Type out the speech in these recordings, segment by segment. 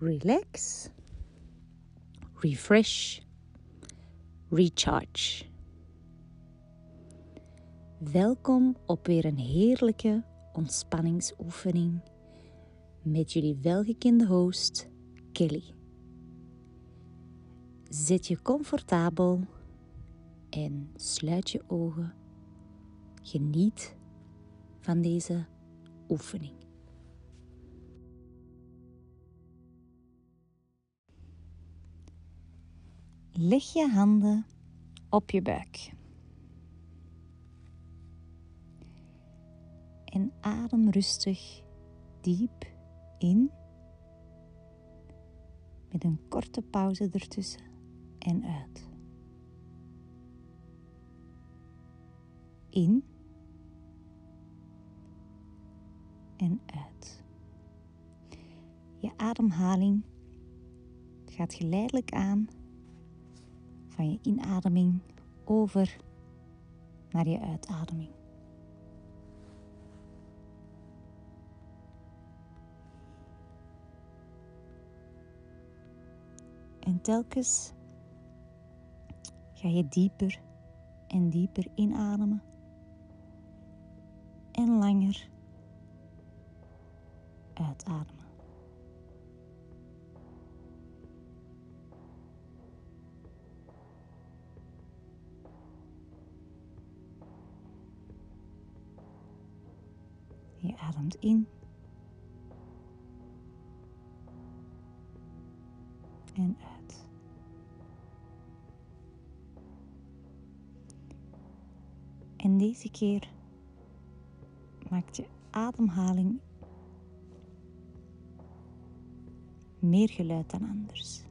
relax, refresh, recharge. Welkom op weer een heerlijke ontspanningsoefening met jullie welgekende host Kelly. Zit je comfortabel en sluit je ogen. Geniet van deze oefening. Leg je handen op je buik. En adem rustig diep in. Met een korte pauze ertussen en uit. In en uit. Je ademhaling gaat geleidelijk aan van je inademing over naar je uitademing. En telkens ga je dieper en dieper inademen en langer uitademen. Ademt in. En uit. En deze keer maakt je ademhaling meer geluid dan anders.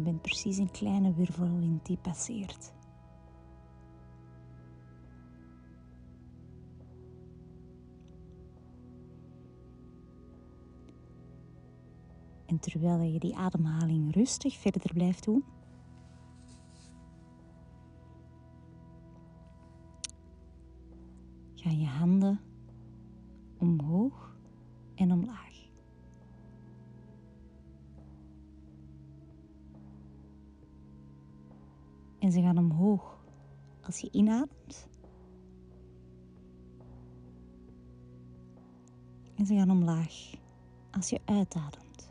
Je bent precies een kleine wirvelwind die passeert. En terwijl je die ademhaling rustig verder blijft doen, gaan je handen omhoog en omlaag. En ze gaan omhoog als je inademt. En ze gaan omlaag als je uitademt.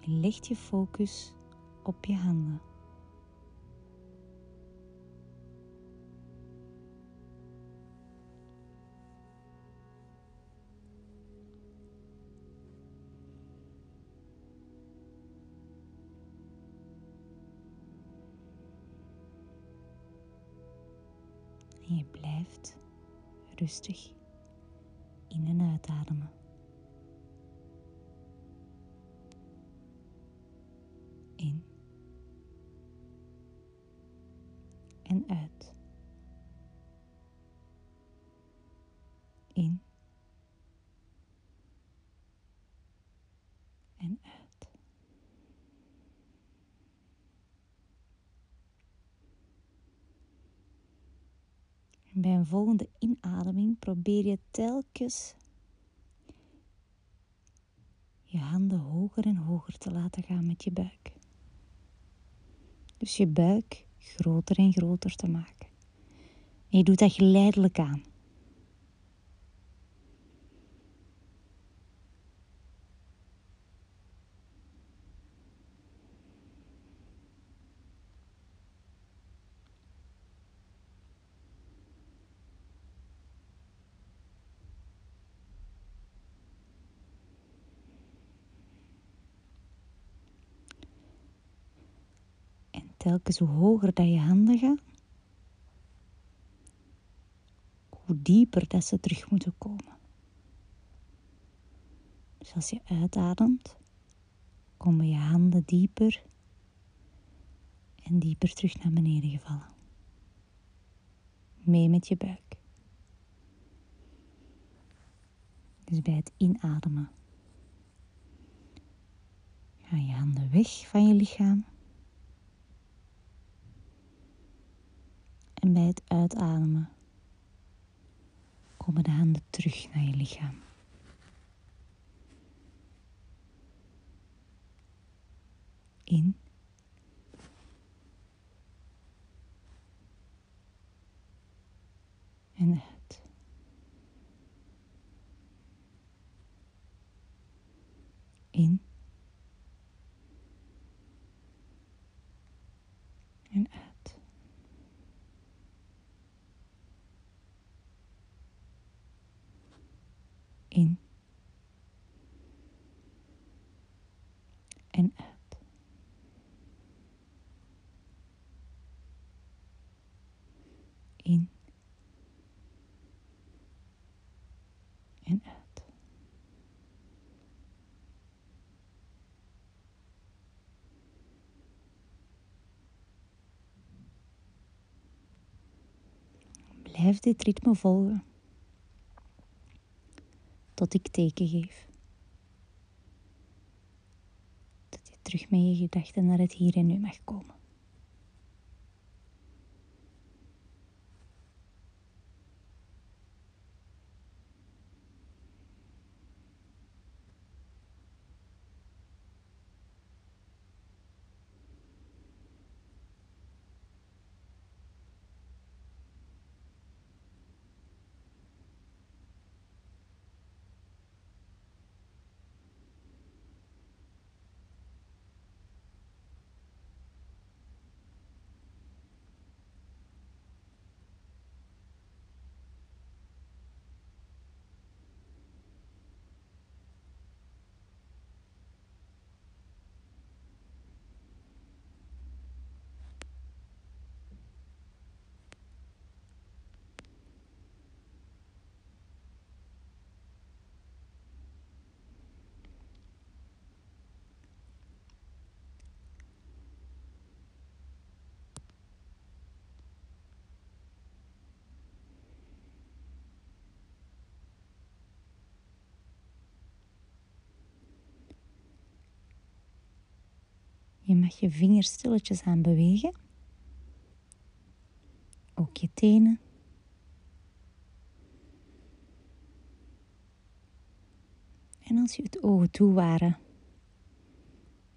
En leg je focus op je handen. En je blijft rustig in en uitademen. In en uit. Bij een volgende inademing probeer je telkens je handen hoger en hoger te laten gaan met je buik. Dus je buik groter en groter te maken. En je doet dat geleidelijk aan. Telkens hoe hoger dat je handen gaan, hoe dieper dat ze terug moeten komen. Dus als je uitademt, komen je handen dieper en dieper terug naar beneden gevallen. Mee met je buik. Dus bij het inademen gaan je handen weg van je lichaam. Het uitademen komen de handen terug naar je lichaam. In. En uit. In. En uit. In. En uit. In. En uit. Blijf dit ritme volgen tot ik teken geef. Dat je terug met je gedachten naar het hier en nu mag komen. Je mag je vingers stilletjes aan bewegen. Ook je tenen. En als je het ogen toe waren,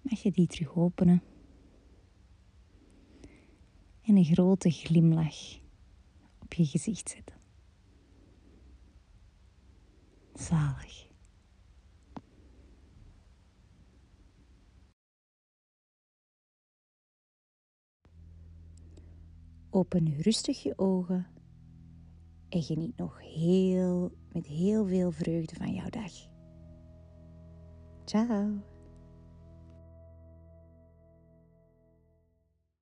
mag je die terug openen. En een grote glimlach op je gezicht zetten. Zalig. Open rustig je ogen en geniet nog heel, met heel veel vreugde van jouw dag. Ciao!